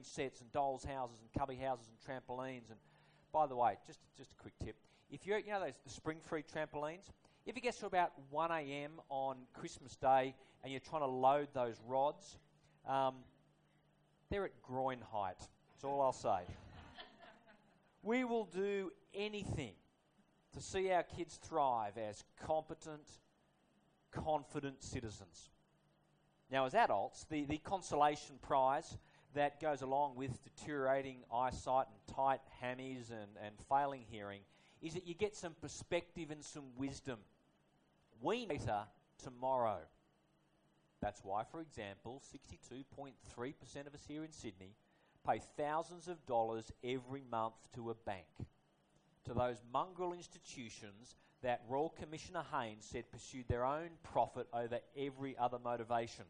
train sets and dolls' houses and cubby houses and trampolines. And by the way, just just a quick tip: if you're you know those the spring-free trampolines, if it gets to about 1 a.m. on Christmas Day and you're trying to load those rods, um, they're at groin height. That's all I'll say. we will do anything to see our kids thrive as competent, confident citizens. Now, as adults, the, the consolation prize that goes along with deteriorating eyesight and tight hammies and, and failing hearing is that you get some perspective and some wisdom. We need later tomorrow. That's why, for example, 62.3% of us here in Sydney pay thousands of dollars every month to a bank, to those mongrel institutions that Royal Commissioner Haynes said pursued their own profit over every other motivation.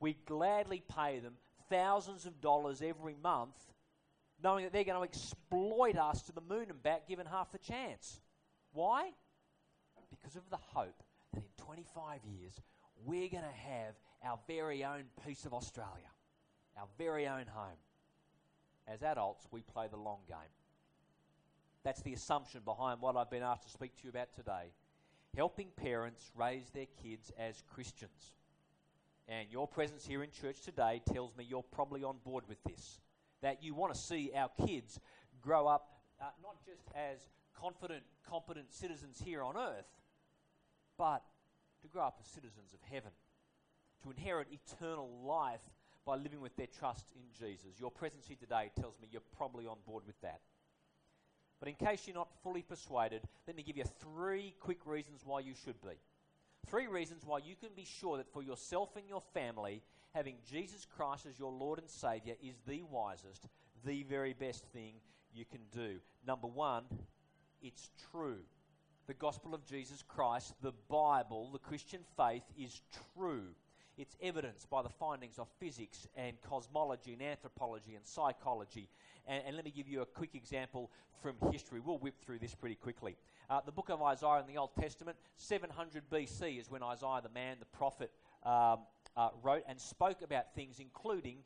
We gladly pay them thousands of dollars every month, knowing that they're going to exploit us to the moon and back given half the chance. Why? Because of the hope that in 25 years we're going to have our very own piece of Australia, our very own home. As adults, we play the long game. That's the assumption behind what I've been asked to speak to you about today. Helping parents raise their kids as Christians. And your presence here in church today tells me you're probably on board with this. That you want to see our kids grow up uh, not just as confident, competent citizens here on earth, but to grow up as citizens of heaven, to inherit eternal life by living with their trust in Jesus. Your presence here today tells me you're probably on board with that. But in case you're not fully persuaded, let me give you three quick reasons why you should be. Three reasons why you can be sure that for yourself and your family, having Jesus Christ as your Lord and Savior is the wisest, the very best thing you can do. Number one, it's true. The gospel of Jesus Christ, the Bible, the Christian faith is true. It's evidenced by the findings of physics and cosmology and anthropology and psychology. And, and let me give you a quick example from history. We'll whip through this pretty quickly. Uh, the book of Isaiah in the Old Testament, 700 BC, is when Isaiah, the man, the prophet, um, uh, wrote and spoke about things, including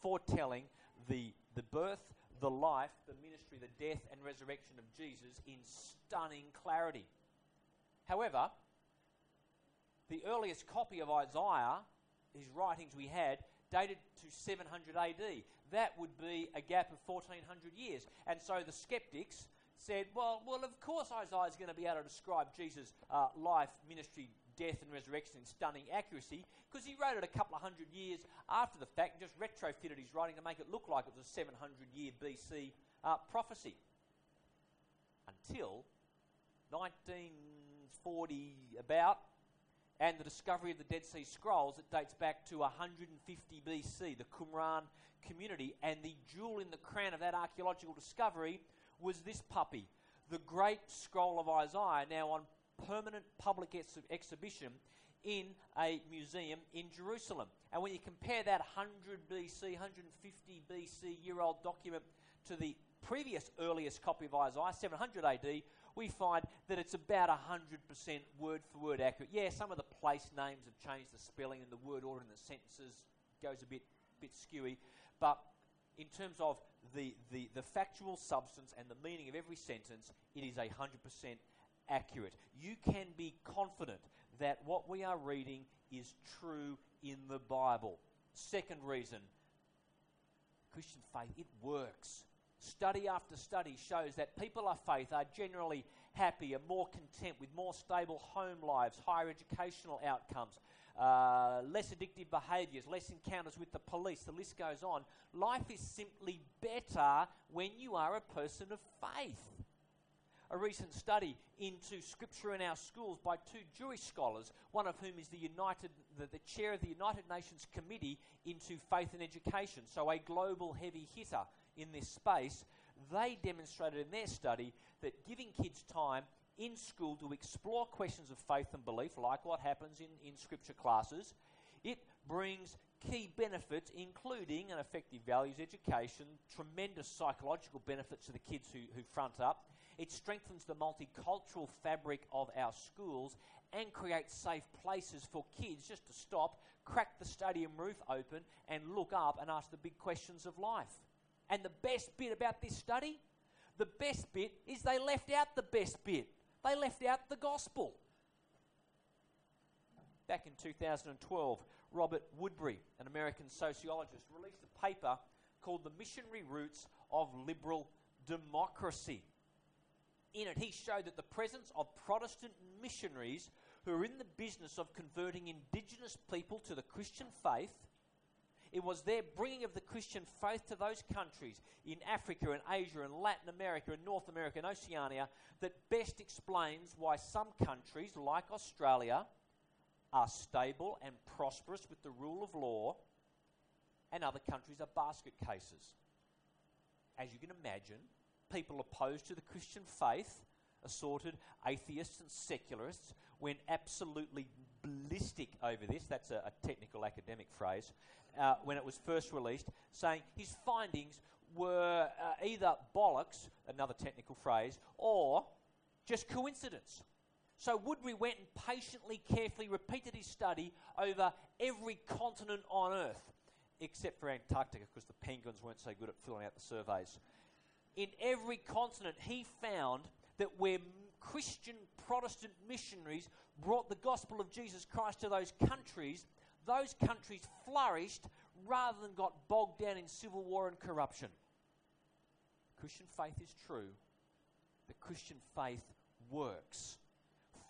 foretelling the, the birth, the life, the ministry, the death, and resurrection of Jesus in stunning clarity. However, the earliest copy of Isaiah, his writings we had, dated to 700 AD. That would be a gap of 1400 years. And so the skeptics said, well, well of course Isaiah is going to be able to describe Jesus' uh, life, ministry, death, and resurrection in stunning accuracy because he wrote it a couple of hundred years after the fact and just retrofitted his writing to make it look like it was a 700 year BC uh, prophecy. Until 1940 about, and the discovery of the Dead Sea Scrolls that dates back to 150 BC, the Qumran community. And the jewel in the crown of that archaeological discovery was this puppy, the Great Scroll of Isaiah, now on permanent public ex- exhibition in a museum in Jerusalem. And when you compare that 100 BC, 150 BC year old document to the previous earliest copy of Isaiah, 700 AD, we find that it's about 100% word for word accurate. Yeah, some of the place names have changed the spelling and the word order in the sentences goes a bit, bit skewy, but in terms of the, the, the factual substance and the meaning of every sentence, it is 100% accurate. You can be confident that what we are reading is true in the Bible. Second reason Christian faith, it works. Study after study shows that people of faith are generally happier, more content, with more stable home lives, higher educational outcomes, uh, less addictive behaviours, less encounters with the police. The list goes on. Life is simply better when you are a person of faith a recent study into scripture in our schools by two Jewish scholars, one of whom is the United, the, the chair of the United Nations Committee into Faith and Education, so a global heavy hitter in this space. They demonstrated in their study that giving kids time in school to explore questions of faith and belief, like what happens in, in scripture classes, it brings key benefits, including an effective values education, tremendous psychological benefits to the kids who, who front up. It strengthens the multicultural fabric of our schools and creates safe places for kids just to stop, crack the stadium roof open, and look up and ask the big questions of life. And the best bit about this study, the best bit is they left out the best bit. They left out the gospel. Back in 2012, Robert Woodberry, an American sociologist, released a paper called The Missionary Roots of Liberal Democracy. In it, he showed that the presence of Protestant missionaries who are in the business of converting indigenous people to the Christian faith. It was their bringing of the Christian faith to those countries in Africa and Asia and Latin America and North America and Oceania that best explains why some countries, like Australia, are stable and prosperous with the rule of law, and other countries are basket cases. As you can imagine, people opposed to the Christian faith, assorted atheists and secularists, went absolutely ballistic over this. That's a, a technical academic phrase. Uh, when it was first released, saying his findings were uh, either bollocks, another technical phrase, or just coincidence. So Woodberry went and patiently, carefully repeated his study over every continent on Earth, except for Antarctica, because the penguins weren't so good at filling out the surveys. In every continent, he found that where Christian Protestant missionaries brought the gospel of Jesus Christ to those countries, those countries flourished rather than got bogged down in civil war and corruption. Christian faith is true, but Christian faith works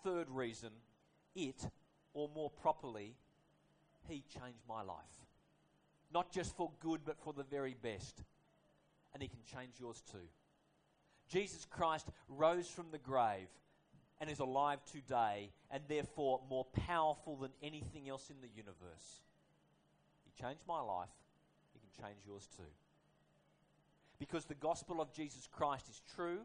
third reason, it, or more properly, He changed my life. Not just for good, but for the very best. And He can change yours too. Jesus Christ rose from the grave and is alive today, and therefore more powerful than anything else in the universe. He changed my life, He can change yours too. Because the gospel of Jesus Christ is true,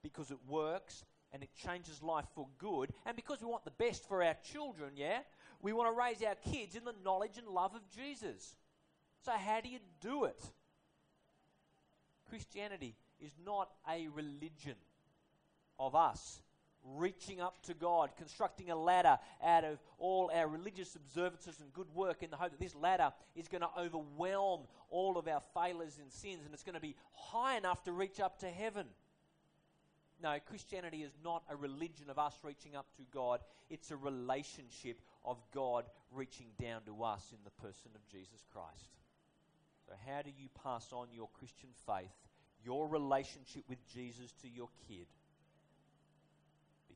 because it works, and it changes life for good. And because we want the best for our children, yeah, we want to raise our kids in the knowledge and love of Jesus. So, how do you do it? Christianity is not a religion of us reaching up to God, constructing a ladder out of all our religious observances and good work in the hope that this ladder is going to overwhelm all of our failures and sins and it's going to be high enough to reach up to heaven. No, Christianity is not a religion of us reaching up to God. It's a relationship of God reaching down to us in the person of Jesus Christ. So, how do you pass on your Christian faith, your relationship with Jesus to your kid?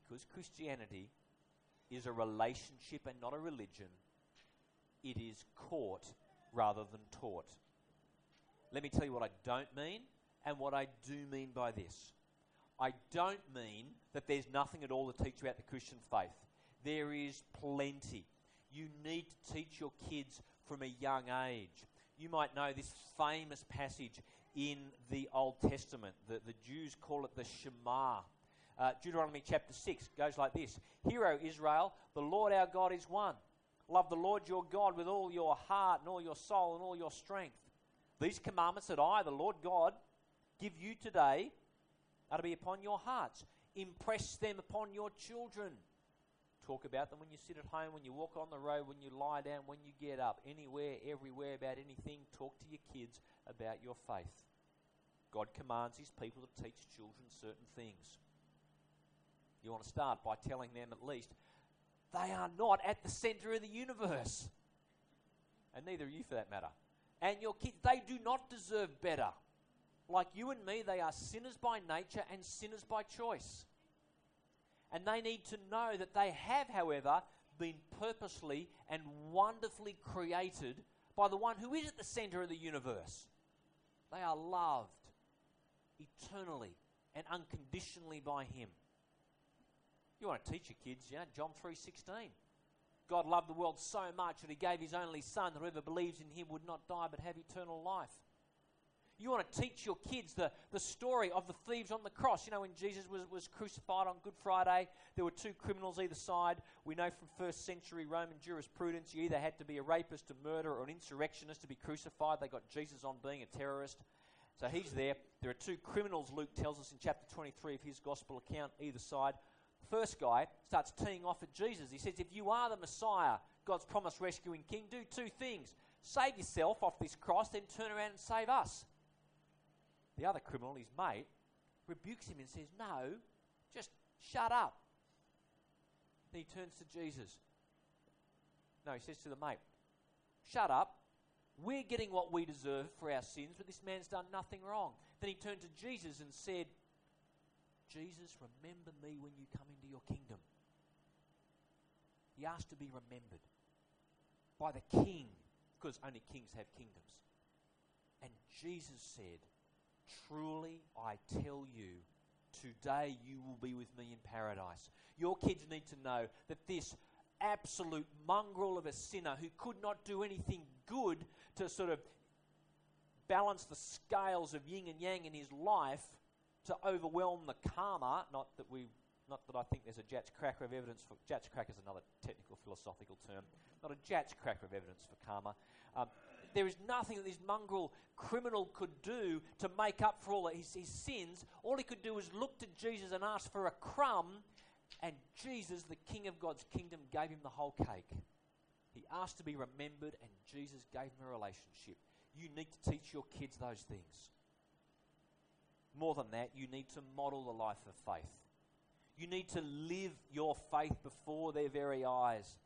Because Christianity is a relationship and not a religion, it is caught rather than taught. Let me tell you what I don't mean and what I do mean by this. I don't mean that there's nothing at all to teach about the Christian faith. There is plenty. You need to teach your kids from a young age. You might know this famous passage in the Old Testament. The, the Jews call it the Shema. Uh, Deuteronomy chapter 6 goes like this Hear, O Israel, the Lord our God is one. Love the Lord your God with all your heart and all your soul and all your strength. These commandments that I, the Lord God, give you today are to be upon your hearts. Impress them upon your children. Talk about them when you sit at home, when you walk on the road, when you lie down, when you get up, anywhere, everywhere, about anything. Talk to your kids about your faith. God commands his people to teach children certain things. You want to start by telling them at least they are not at the center of the universe. And neither are you for that matter. And your kids, they do not deserve better. Like you and me, they are sinners by nature and sinners by choice. And they need to know that they have, however, been purposely and wonderfully created by the one who is at the center of the universe. They are loved eternally and unconditionally by him. You want to teach your kids, you know, John 3:16. God loved the world so much that he gave his only son that whoever believes in him would not die but have eternal life. You want to teach your kids the, the story of the thieves on the cross. You know, when Jesus was, was crucified on Good Friday, there were two criminals either side. We know from first century Roman jurisprudence, you either had to be a rapist, a murderer, or an insurrectionist to be crucified. They got Jesus on being a terrorist. So he's there. There are two criminals, Luke tells us in chapter 23 of his gospel account, either side. First guy starts teeing off at Jesus. He says, If you are the Messiah, God's promised rescuing king, do two things. Save yourself off this cross, then turn around and save us. The other criminal, his mate, rebukes him and says, No, just shut up. Then he turns to Jesus. No, he says to the mate, Shut up. We're getting what we deserve for our sins, but this man's done nothing wrong. Then he turned to Jesus and said, Jesus, remember me when you come into your kingdom. He asked to be remembered by the king, because only kings have kingdoms. And Jesus said, Truly I tell you, today you will be with me in paradise. Your kids need to know that this absolute mongrel of a sinner who could not do anything good to sort of balance the scales of yin and yang in his life to overwhelm the karma, not that we not that I think there's a Jatz cracker of evidence for Jatz cracker is another technical philosophical term, not a Jatz cracker of evidence for karma. Um, there is nothing that this mongrel criminal could do to make up for all his, his sins. All he could do was look to Jesus and ask for a crumb, and Jesus, the King of God's kingdom, gave him the whole cake. He asked to be remembered, and Jesus gave him a relationship. You need to teach your kids those things. More than that, you need to model the life of faith. You need to live your faith before their very eyes.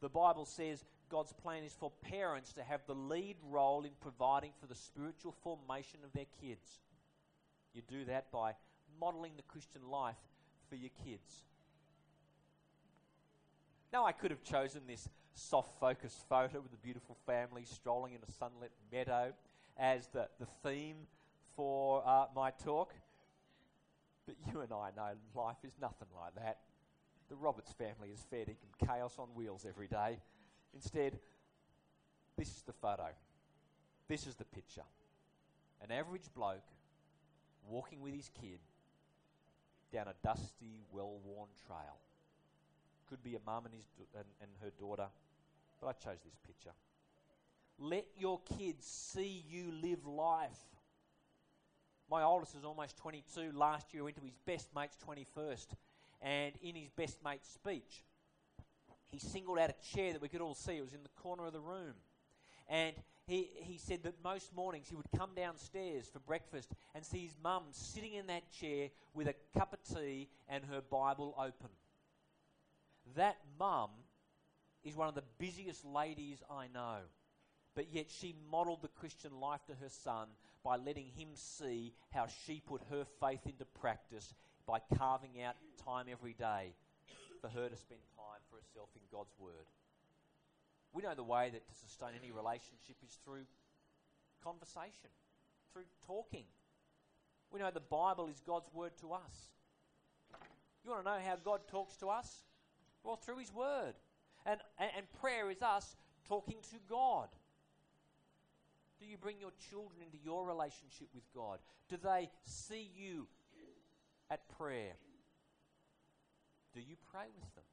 The Bible says God's plan is for parents to have the lead role in providing for the spiritual formation of their kids. You do that by modeling the Christian life for your kids. Now, I could have chosen this soft focus photo with a beautiful family strolling in a sunlit meadow as the, the theme for uh, my talk. But you and I know life is nothing like that. The Roberts family is fed chaos on wheels every day. Instead, this is the photo. This is the picture. An average bloke walking with his kid down a dusty, well worn trail. Could be a mum and, his and, and her daughter, but I chose this picture. Let your kids see you live life. My oldest is almost 22. Last year went to his best mate's 21st. And in his best mate's speech, he singled out a chair that we could all see. It was in the corner of the room. And he, he said that most mornings he would come downstairs for breakfast and see his mum sitting in that chair with a cup of tea and her Bible open. That mum is one of the busiest ladies I know. But yet she modeled the Christian life to her son by letting him see how she put her faith into practice by carving out time every day for her to spend time for herself in God's Word. We know the way that to sustain any relationship is through conversation, through talking. We know the Bible is God's Word to us. You want to know how God talks to us? Well, through His Word. And, and, and prayer is us talking to God. Do you bring your children into your relationship with God? Do they see you at prayer? Do you pray with them?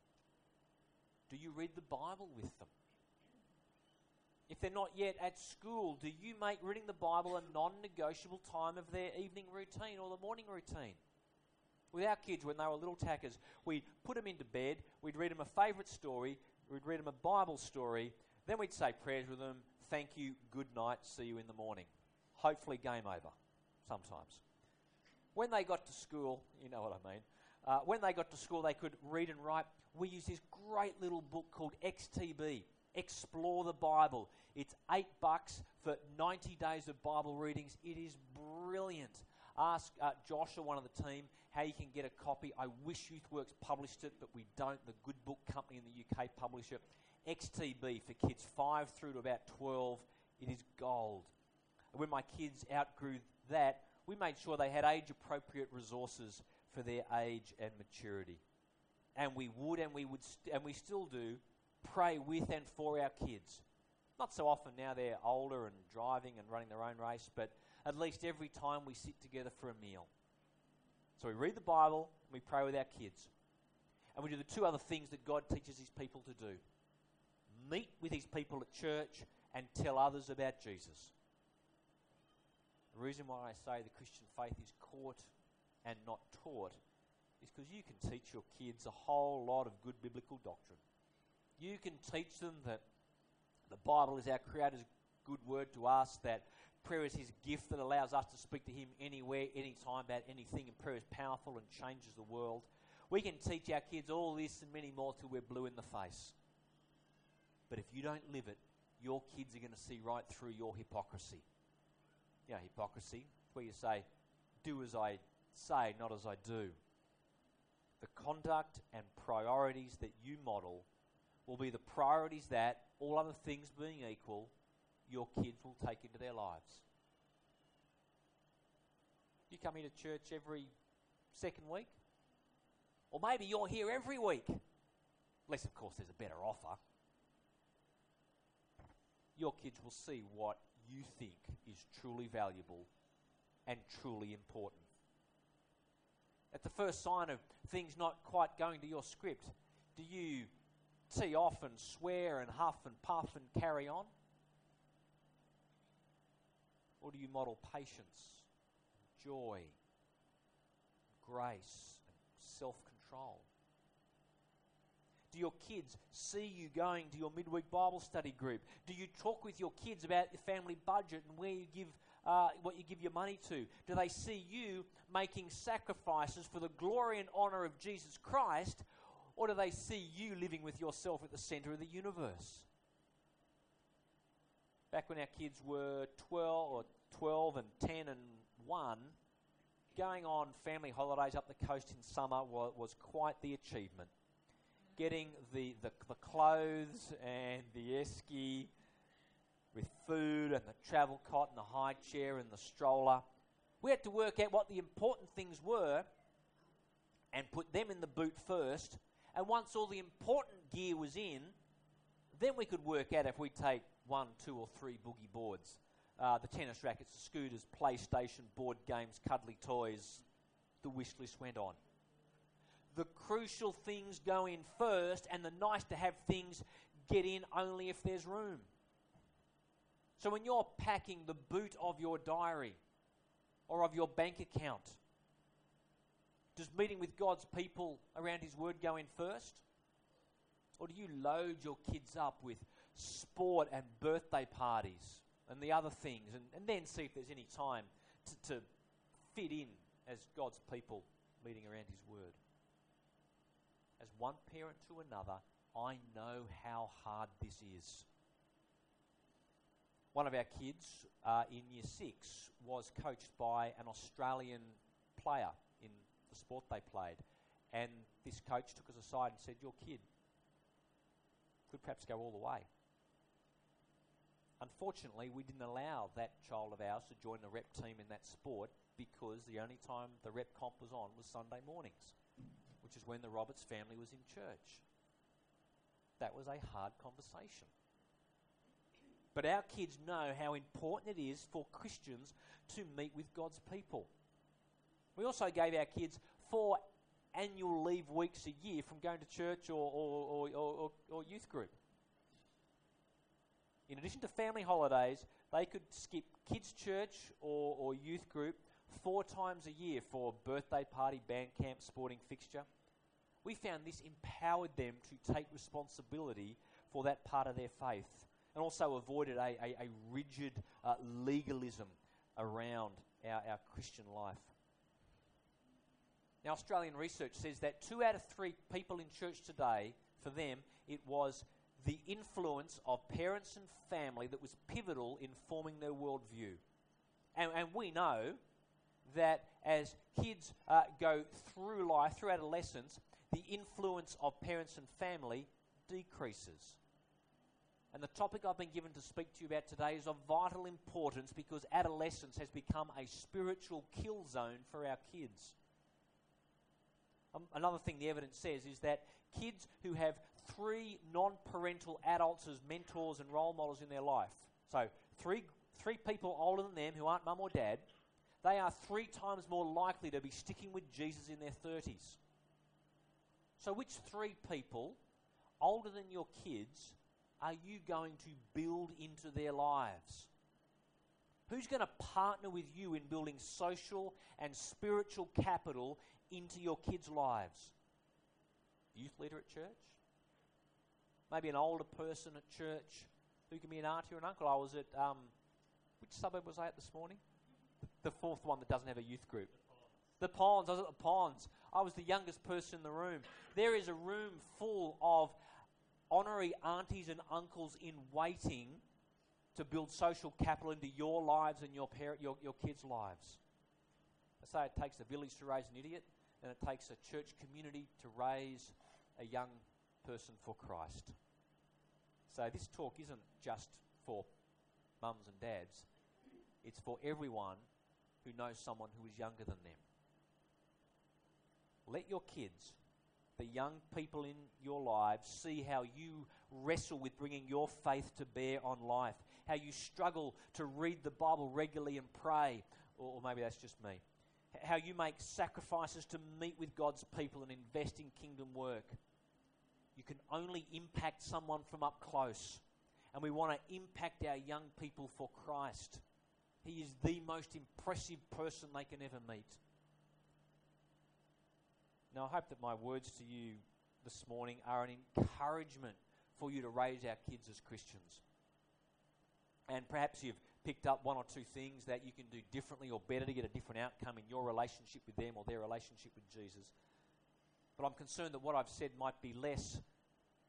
Do you read the Bible with them? If they're not yet at school, do you make reading the Bible a non negotiable time of their evening routine or the morning routine? With our kids, when they were little tackers, we'd put them into bed, we'd read them a favourite story, we'd read them a Bible story, then we'd say prayers with them, thank you, good night, see you in the morning. Hopefully, game over sometimes. When they got to school, you know what I mean, uh, when they got to school, they could read and write. We used this great little book called XTB, Explore the Bible. It's eight bucks for 90 days of Bible readings. It is brilliant. Ask uh, Joshua, one of the team, how you can get a copy. I wish YouthWorks published it, but we don't. The Good Book Company in the UK publish it. XTB for kids 5 through to about 12. It is gold. When my kids outgrew that, we made sure they had age appropriate resources for their age and maturity. And we would and we would st- and we still do pray with and for our kids. Not so often now they're older and driving and running their own race, but at least every time we sit together for a meal. So we read the Bible and we pray with our kids. And we do the two other things that God teaches his people to do meet with his people at church and tell others about Jesus. The reason why I say the Christian faith is caught and not taught is because you can teach your kids a whole lot of good biblical doctrine. You can teach them that the Bible is our Creator's good word to us, that prayer is His gift that allows us to speak to Him anywhere, anytime, about anything, and prayer is powerful and changes the world. We can teach our kids all this and many more till we're blue in the face. But if you don't live it, your kids are going to see right through your hypocrisy. You know, hypocrisy, where you say, do as I say, not as I do. The conduct and priorities that you model will be the priorities that, all other things being equal, your kids will take into their lives. You come into church every second week? Or maybe you're here every week. Unless, of course, there's a better offer. Your kids will see what you think is truly valuable and truly important. At the first sign of things not quite going to your script, do you tee off and swear and huff and puff and carry on? Or do you model patience, joy, grace, and self control? Do your kids see you going to your midweek Bible study group? Do you talk with your kids about the family budget and where you give uh, what you give your money to? Do they see you making sacrifices for the glory and honor of Jesus Christ, or do they see you living with yourself at the center of the universe? Back when our kids were 12 or 12 and 10 and 1, going on family holidays up the coast in summer was, was quite the achievement. Getting the, the, the clothes and the esky with food and the travel cot and the high chair and the stroller. We had to work out what the important things were and put them in the boot first. And once all the important gear was in, then we could work out if we take one, two, or three boogie boards uh, the tennis rackets, the scooters, PlayStation, board games, cuddly toys. The wish list went on. The crucial things go in first, and the nice to have things get in only if there's room. So when you're packing the boot of your diary or of your bank account, does meeting with God's people around His Word go in first? Or do you load your kids up with sport and birthday parties and the other things, and, and then see if there's any time to, to fit in as God's people meeting around His Word. As one parent to another, I know how hard this is. One of our kids uh, in year six was coached by an Australian player in the sport they played. And this coach took us aside and said, Your kid could perhaps go all the way. Unfortunately, we didn't allow that child of ours to join the rep team in that sport because the only time the rep comp was on was Sunday mornings, which is when the Roberts family was in church. That was a hard conversation. But our kids know how important it is for Christians to meet with God's people. We also gave our kids four annual leave weeks a year from going to church or, or, or, or, youth group. In addition to family holidays, they could skip kids' church or, or youth group four times a year for birthday party, band camp, sporting fixture. We found this empowered them to take responsibility for that part of their faith and also avoided a, a, a rigid uh, legalism around our, our Christian life. Now, Australian research says that two out of three people in church today, for them, it was the influence of parents and family that was pivotal in forming their worldview. And, and we know that as kids uh, go through life, through adolescence, the influence of parents and family decreases. And the topic I've been given to speak to you about today is of vital importance because adolescence has become a spiritual kill zone for our kids. Um, another thing the evidence says is that kids who have three non parental adults as mentors and role models in their life. So, three, three people older than them who aren't mum or dad, they are three times more likely to be sticking with Jesus in their 30s. So, which three people older than your kids are you going to build into their lives? Who's going to partner with you in building social and spiritual capital into your kids' lives? Youth leader at church? Maybe an older person at church who can be an auntie or an uncle. I was at, um, which suburb was I at this morning? The fourth one that doesn't have a youth group. The ponds. I was at the ponds. I was the youngest person in the room. There is a room full of honorary aunties and uncles in waiting to build social capital into your lives and your, parent, your, your kids' lives. I say it takes a village to raise an idiot, and it takes a church community to raise a young person for Christ. So this talk isn't just for mums and dads, it's for everyone who knows someone who is younger than them. Let your kids the young people in your lives see how you wrestle with bringing your faith to bear on life, how you struggle to read the Bible regularly and pray, or, or maybe that's just me, how you make sacrifices to meet with God's people and invest in kingdom work. You can only impact someone from up close. And we want to impact our young people for Christ. He is the most impressive person they can ever meet. Now, I hope that my words to you this morning are an encouragement for you to raise our kids as Christians. And perhaps you've picked up one or two things that you can do differently or better to get a different outcome in your relationship with them or their relationship with Jesus. But I'm concerned that what I've said might be less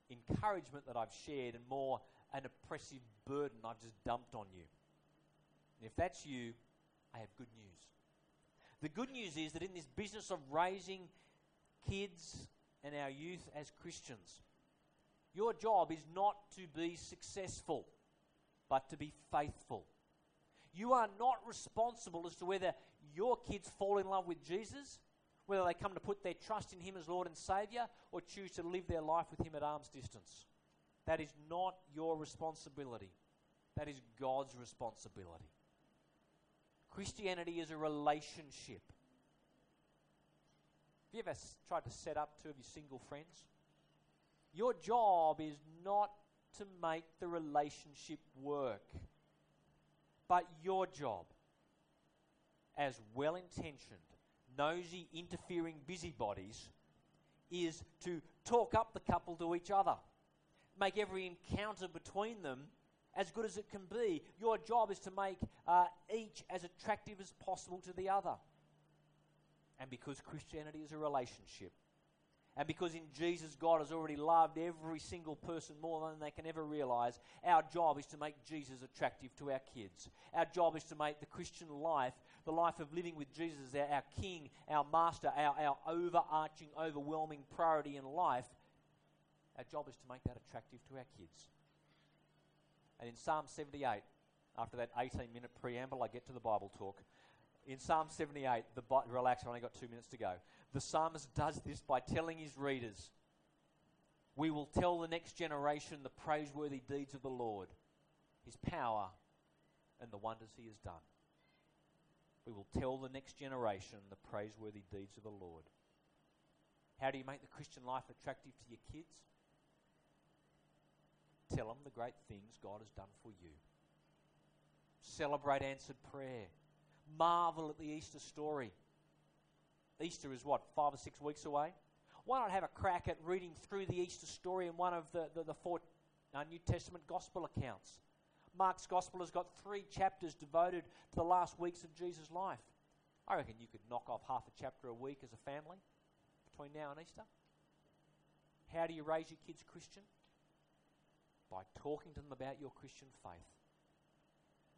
encouragement that I've shared and more an oppressive burden I've just dumped on you. And if that's you, I have good news. The good news is that in this business of raising kids and our youth as Christians. Your job is not to be successful, but to be faithful. You are not responsible as to whether your kids fall in love with Jesus, whether they come to put their trust in Him as Lord and Saviour, or choose to live their life with Him at arm's distance. That is not your responsibility. That is God's responsibility. Christianity is a relationship you ever tried to set up two of your single friends? Your job is not to make the relationship work, but your job, as well intentioned, nosy, interfering busybodies, is to talk up the couple to each other. Make every encounter between them as good as it can be. Your job is to make uh, each as attractive as possible to the other. And because Christianity is a relationship, and because in Jesus God has already loved every single person more than they can ever realize, our job is to make Jesus attractive to our kids. Our job is to make the Christian life, the life of living with Jesus our, our King, our Master, our, our overarching, overwhelming priority in life. Our job is to make that attractive to our kids. And in Psalm 78, after that 18 minute preamble, I get to the Bible talk. In Psalm 78, the relax, I've only got two minutes to go. The psalmist does this by telling his readers, We will tell the next generation the praiseworthy deeds of the Lord, his power, and the wonders he has done. We will tell the next generation the praiseworthy deeds of the Lord. How do you make the Christian life attractive to your kids? Tell them the great things God has done for you. Celebrate answered prayer marvel at the Easter story. Easter is what, five or six weeks away? Why not have a crack at reading through the Easter story in one of the, the, the four uh, New Testament gospel accounts? Mark's gospel has got three chapters devoted to the last weeks of Jesus' life. I reckon you could knock off half a chapter a week as a family between now and Easter. How do you raise your kids Christian? By talking to them about your Christian faith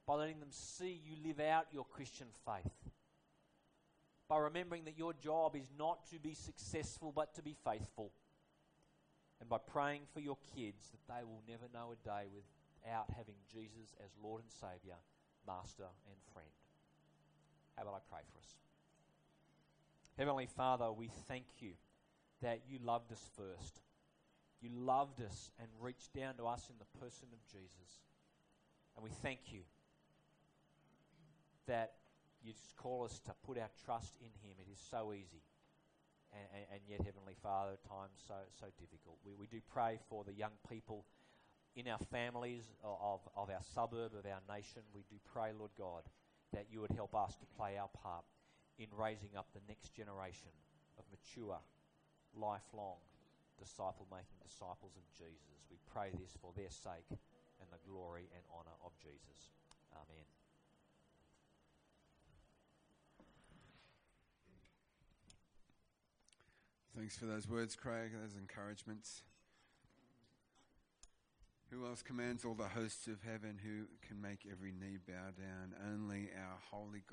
by letting them see you live out your Christian faith. By remembering that your job is not to be successful but to be faithful. And by praying for your kids that they will never know a day without having Jesus as Lord and Saviour, Master and friend. How about I pray for us? Heavenly Father, we thank you that you loved us first. You loved us and reached down to us in the person of Jesus. And we thank you that you just call us to put our trust in Him. It is so easy. And, and, and yet, Heavenly Father, at times so, so difficult. We, we do pray for the young people in our families of, of our suburb, of our nation. We do pray, Lord God, that you would help us to play our part in raising up the next generation of mature, lifelong, disciple making disciples of Jesus. We pray this for their sake and the glory and honour of Jesus. Amen. Thanks for those words, Craig, those encouragements. Who else commands all the hosts of heaven? Who can make every knee bow down? Only our holy